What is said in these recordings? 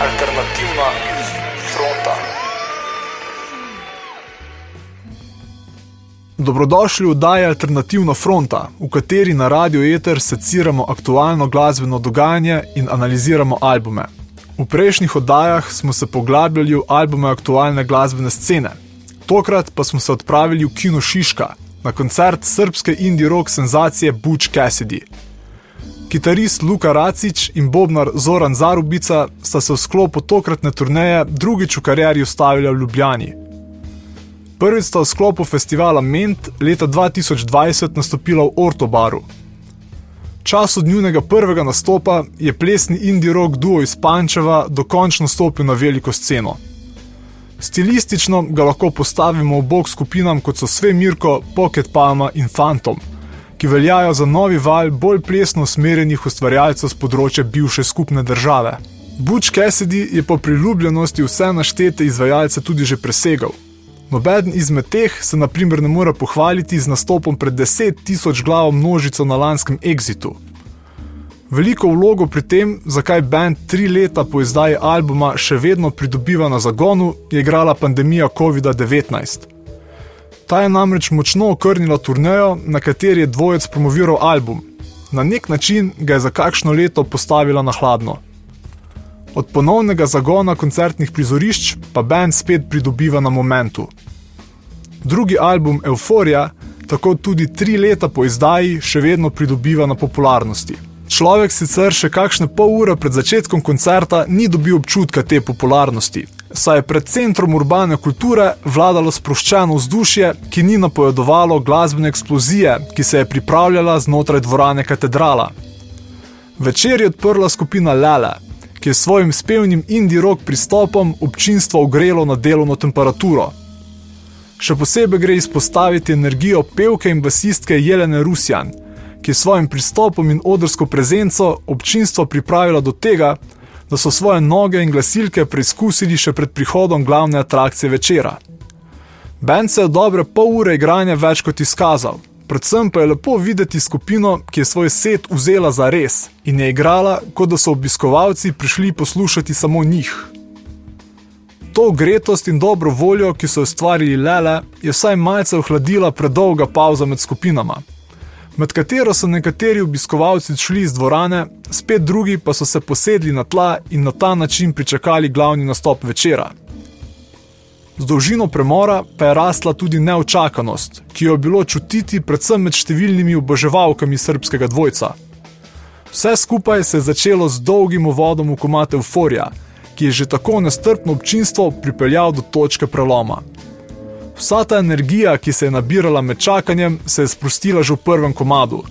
Alternativna fronta. Dobrodošli v oddaji Alternativna fronta, v kateri na Radio Eter seciramo aktualno glasbeno dogajanje in analiziramo albume. V prejšnjih oddajah smo se poglabljali v albume aktualne glasbene scene, tokrat pa smo se odpravili v Kino Šiška na koncert srpske indie rock senzacije Butch Cassidy. Kitarist Luka Racič in bobnar Zoran Zarubica sta se v sklopu tokratne turneje drugič v karieri ustavili v Ljubljani. Prvič sta v sklopu festivala Ment leta 2020 nastopila v Ortobaru. Čas od njunega prvega nastopa je plesni indie rock duo iz Pančeva dokončno stopil na veliko sceno. Stilistično ga lahko postavimo v bok skupinam kot so Sve Mirko, Pocket Palma in Phantom – ki veljajo za novi val bolj plesno usmerjenih ustvarjalcev z področja bivše skupne države. Butch Cassidy je po priljubljenosti vse naštete izvajalce tudi že presegal. Nobeden izmed teh se naprimer ne more pohvaliti z nastopom pred 10 tisoč glavo množico na lanskem Exitu. Veliko vlogo pri tem, zakaj band tri leta po izdaji albuma še vedno pridobiva na zagonu, je igrala pandemija COVID-19. Ta je namreč močno okrnila turnejo, na kateri je dvojec promoviral album. Na nek način ga je za kakšno leto postavila na hladno. Od ponovnega zagona koncertnih prizorišč pa band spet pridobiva na momentu. Drugi album Euphorija, tako tudi tri leta po izdaji, še vedno pridobiva na popularnosti. Človek sicer še kakšne pol ure pred začetkom koncerta ni dobil občutka te popularnosti, saj je pred centrom urbane kulture vladalo sproščeno vzdušje, ki ni napovedovalo glasbene eksplozije, ki se je pripravljala znotraj dvorane katedrala. Večer je odprla skupina Lele, ki je s svojim spevnim indie rock pristopom občinstvo ogrelo na delovno temperaturo. Še posebej gre izpostaviti energijo pevke in basistke Jelene Rusjan, ki je s svojim pristopom in odrsko prezenco občinstvo pripravila do tega, da so svoje noge in glasilke preizkusili še pred prihodom glavne atrakcije večera. Band se je dobre pol ure igranja več kot izkazal, predvsem pa je lepo videti skupino, ki je svoj set vzela za res in je igrala, kot da so obiskovalci prišli poslušati samo njih. To gretost in dobro voljo, ki so ustvarili Lele, je vsaj malce ohladila predolga pauza med skupinama med katero so nekateri obiskovalci šli iz dvorane, spet drugi pa so se posedli na tla in na ta način pričakali glavni nastop večera. Z dolžino premora pa je rasla tudi neočakanost, ki jo je bilo čutiti predvsem med številnimi oboževalkami srpskega dvojca. Vse skupaj se je začelo z dolgim uvodom v komate Euforija, ki je že tako nestrpno občinstvo pripeljal do točke preloma. Vsa ta energija, ki se je nabirala med čakanjem, se je sprostila že v prvem komadu,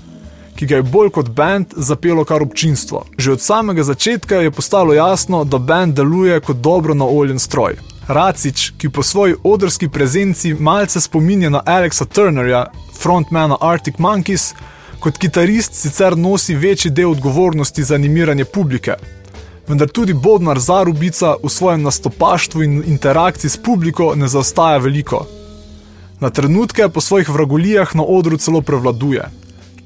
ki ga je bolj kot bend zapelo kar občinstvo. Že od samega začetka je postalo jasno, da bend deluje kot dobro naoljen stroj. Racič, ki po svoji odrski prezenci malce spominja na Alexa Turnerja, frontmana Arctic Monkeys, kot kitarist sicer nosi večji del odgovornosti za animiranje publike, vendar tudi Bodnar Zarubica v svojem nastopaštvu in interakciji s publiko ne zaostaja veliko. Na trenutke po svojih vragolijah na odru celo prevladuje.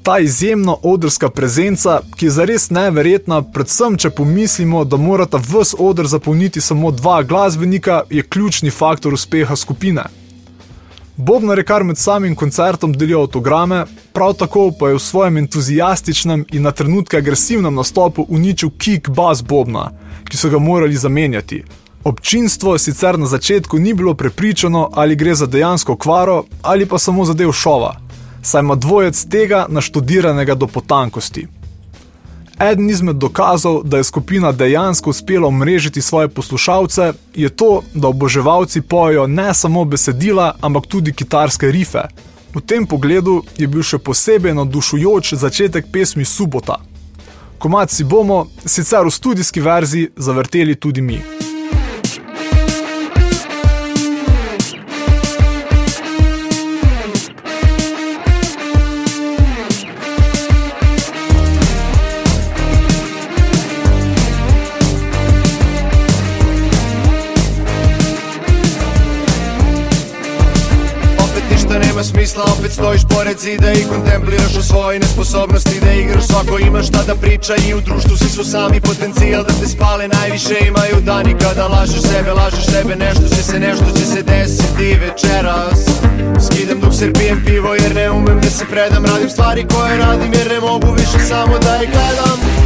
Ta izjemna odrska prezenca, ki je zares neverjetna, predvsem če pomislimo, da morata vs odr zapolniti samo dva glasbenika, je ključni faktor uspeha skupine. Bobnar je kar med samim koncertom delil avtograme, prav tako pa je v svojem entuzijastičnem in na trenutke agresivnem nastopu uničil kick bass Bobna, ki so ga morali zamenjati. Občinstvo sicer na začetku ni bilo prepričano, ali gre za dejansko kvaro ali pa samo za del šova, saj ima dvojec tega naštudiranega do potankosti. Eden izmed dokazov, da je skupina dejansko uspela omrežiti svoje poslušalce, je to, da oboževalci pojejo ne samo besedila, ampak tudi kitarske rife. V tem pogledu je bil še posebej navdušujoč začetek pesmi Subota. Komad si bomo, sicer v studijski verziji, zavrteli tudi mi. Pored zida i kontempliraš o svojoj nesposobnosti Da igraš. Svako ima šta da priča I u društvu svi su sami potencijal da te spale Najviše. Imaju dani kada lažeš sebe Lažeš sebe. Nešto će se, nešto će se desiti večeras. Skidam dok se pijem pivo jer ne umem da se predam. Radim stvari koje radim jer ne mogu više samo da ih gledam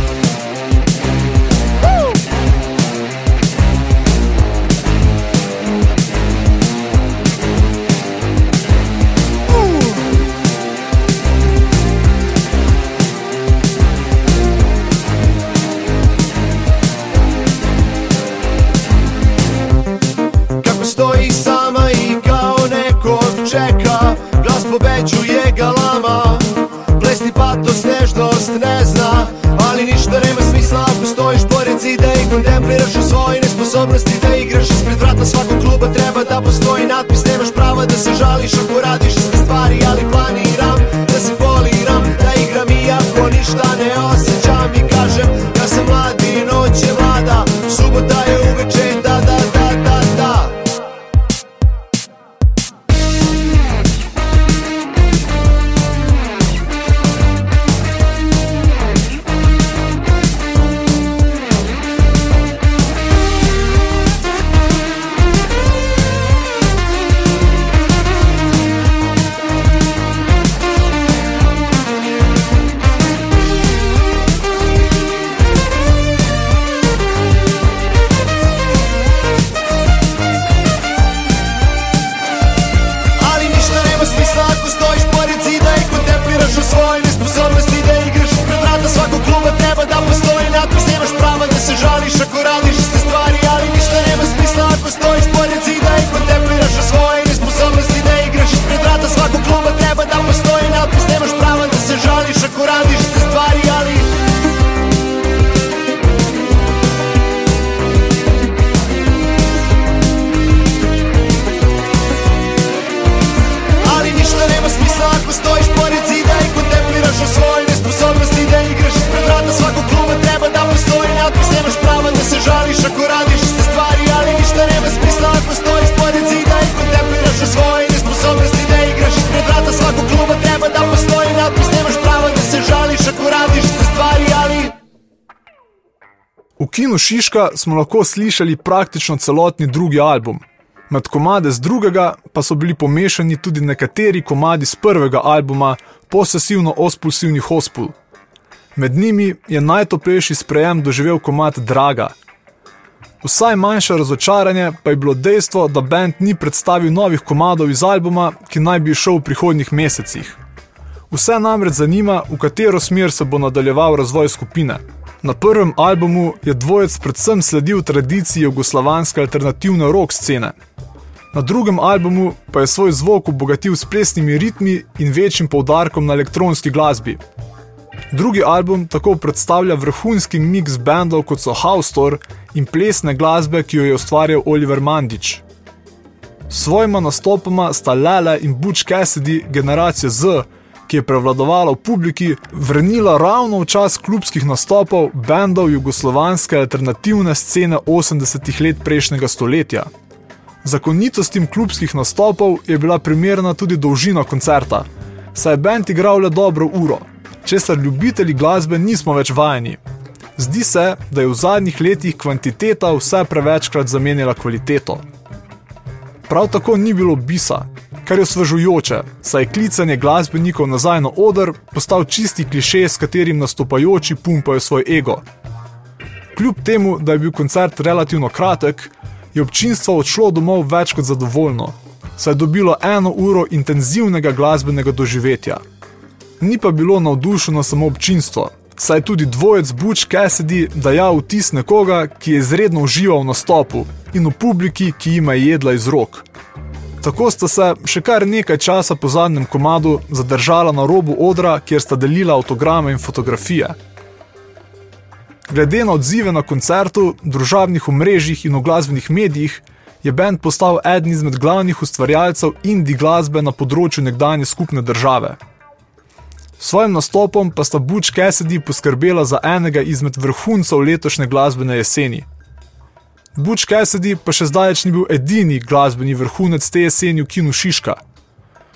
Kontempliraš o svojoj nesposobnosti da igraš Ispred vrata svakog kluba treba da postoji natpis Nemaš prava da se žališ ako radiš iste stvari Ali planiram da se foliram Da igram iako ništa ne osjećam kinu Šiška smo lahko slišali praktično celotni drugi album. Med komade z drugega pa so bili pomešani tudi nekateri komadi z prvega albuma Posesivno-ospulsivni hospul. Med njimi je najtoplejši sprejem doživel komad Draga. Vsaj manjše razočaranje pa je bilo dejstvo, da bend ni predstavil novih komadov iz albuma, ki naj bi šel v prihodnjih mesecih. Vse namreč zanima, v katero smer se bo nadaljeval razvoj skupine. Na prvem albumu je dvojec predvsem sledil tradiciji jugoslovanske alternativne rock scene. Na drugem albumu pa je svoj zvok obogatil s plesnimi ritmi in večjim poudarkom na elektronski glasbi. Drugi album tako predstavlja vrhunski miks bendov kot so Haustor in plesne glasbe, ki jo je ustvarjal Oliver Mandič. Svojima nastopoma sta Lele in Butch Cassidy generacija Z, ki je prevladovala v publiki, vrnila ravno v čas klubskih nastopov bendov jugoslovanske alternativne scene 80-ih let prejšnjega stoletja. Zakonitostim klubskih nastopov je bila primerna tudi dolžina koncerta, saj je bend igral le dobro uro, česar ljubitelji glasbe nismo več vajeni. Zdi se, da je v zadnjih letih kvantiteta vse prevečkrat zamenjala kvaliteto. Prav tako ni bilo bisa, kar je osvežujoče, saj je klicanje glasbenikov nazaj na oder postal čisti kliše, s katerim nastopajoči pumpajo svoj ego. Kljub temu, da je bil koncert relativno kratek, je občinstvo odšlo domov več kot zadovoljno, saj je dobilo eno uro intenzivnega glasbenega doživetja. Ni pa bilo navdušeno samo občinstvo, saj je tudi dvojec Butch Cassidy dajal vtis nekoga, ki je izredno užival v nastopu in v publiki, ki jima je jedla iz rok. Tako sta se še kar nekaj časa po zadnjem komadu zadržala na robu odra, kjer sta delila avtograme in fotografije. Glede na odzive na koncertu, družabnih omrežjih in v glasbenih medijih, je bend postal eden izmed glavnih ustvarjalcev indie glasbe na področju nekdanje skupne države. S svojim nastopom pa sta Butch Cassidy poskrbela za enega izmed vrhuncev letošnje glasbene jeseni. Butch Cassidy pa še zdaleč ni bil edini glasbeni vrhunec te jeseni v kinu Šiška.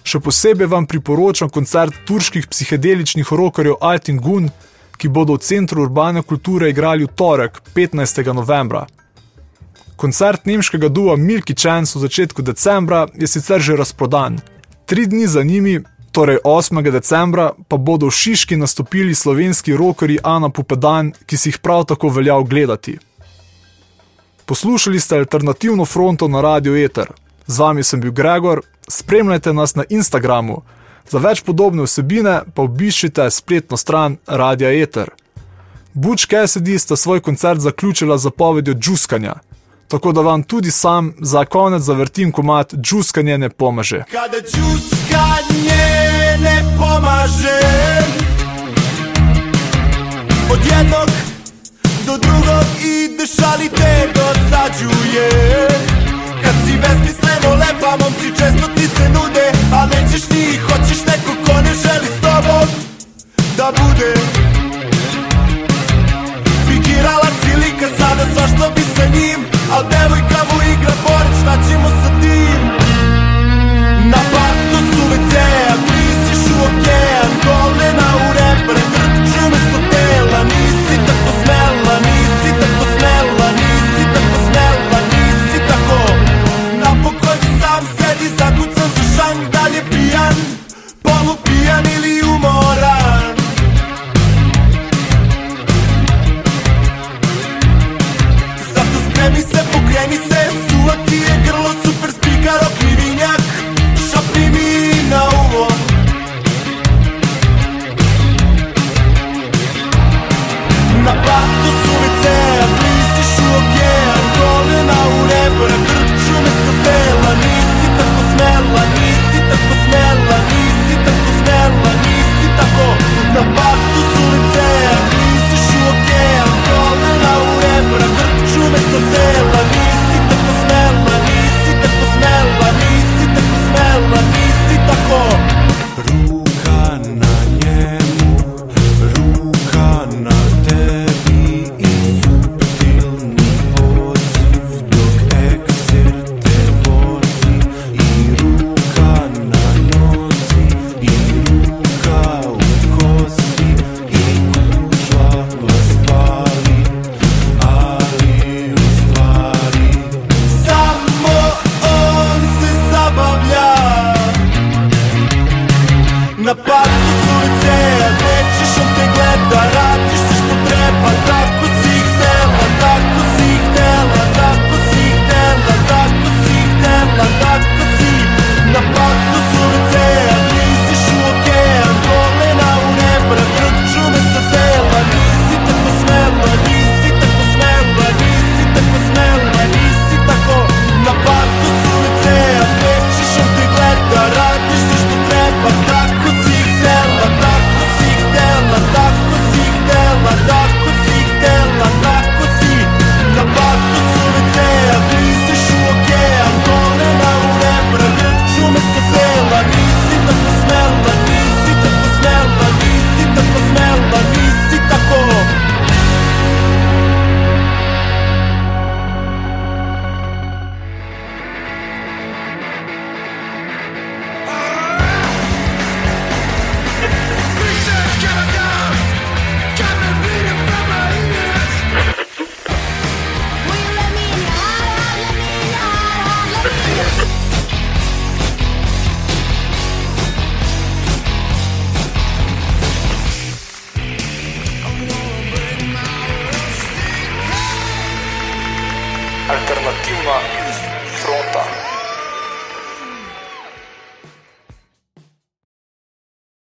Še posebej vam priporočam koncert turških psihedeličnih rokerjev Altin Gun, ki bodo v centru urbane kulture igrali v torek, 15. novembra. Koncert nemškega duo Milky Chance v začetku decembra je sicer že razprodan. Tri dni za njimi, torej 8. decembra, pa bodo v Šiški nastopili slovenski rokerji Ana Pupedan, ki si jih prav tako velja ogledati. Poslušali ste alternativno fronto na Radio Eter. Z vami sem bil Gregor, spremljajte nas na Instagramu. Za več podobne vsebine pa obiščite spletno stran Radia Eter. Butch Cassidy sta svoj koncert zaključila z zapovedjo džuskanja, tako da vam tudi sam za konec zavrtim komat džuskanje ne pomaže. Kada džuskanje ne pomaže Od jednog do drugog ideš ali te dosađuje. Kad si besmisleno lepa momci često ti se nude A nećeš njih, hoćeš neko ko ne želi s tobom Da bude. Fikirala si lika sada svašto bi sa njim Al devojka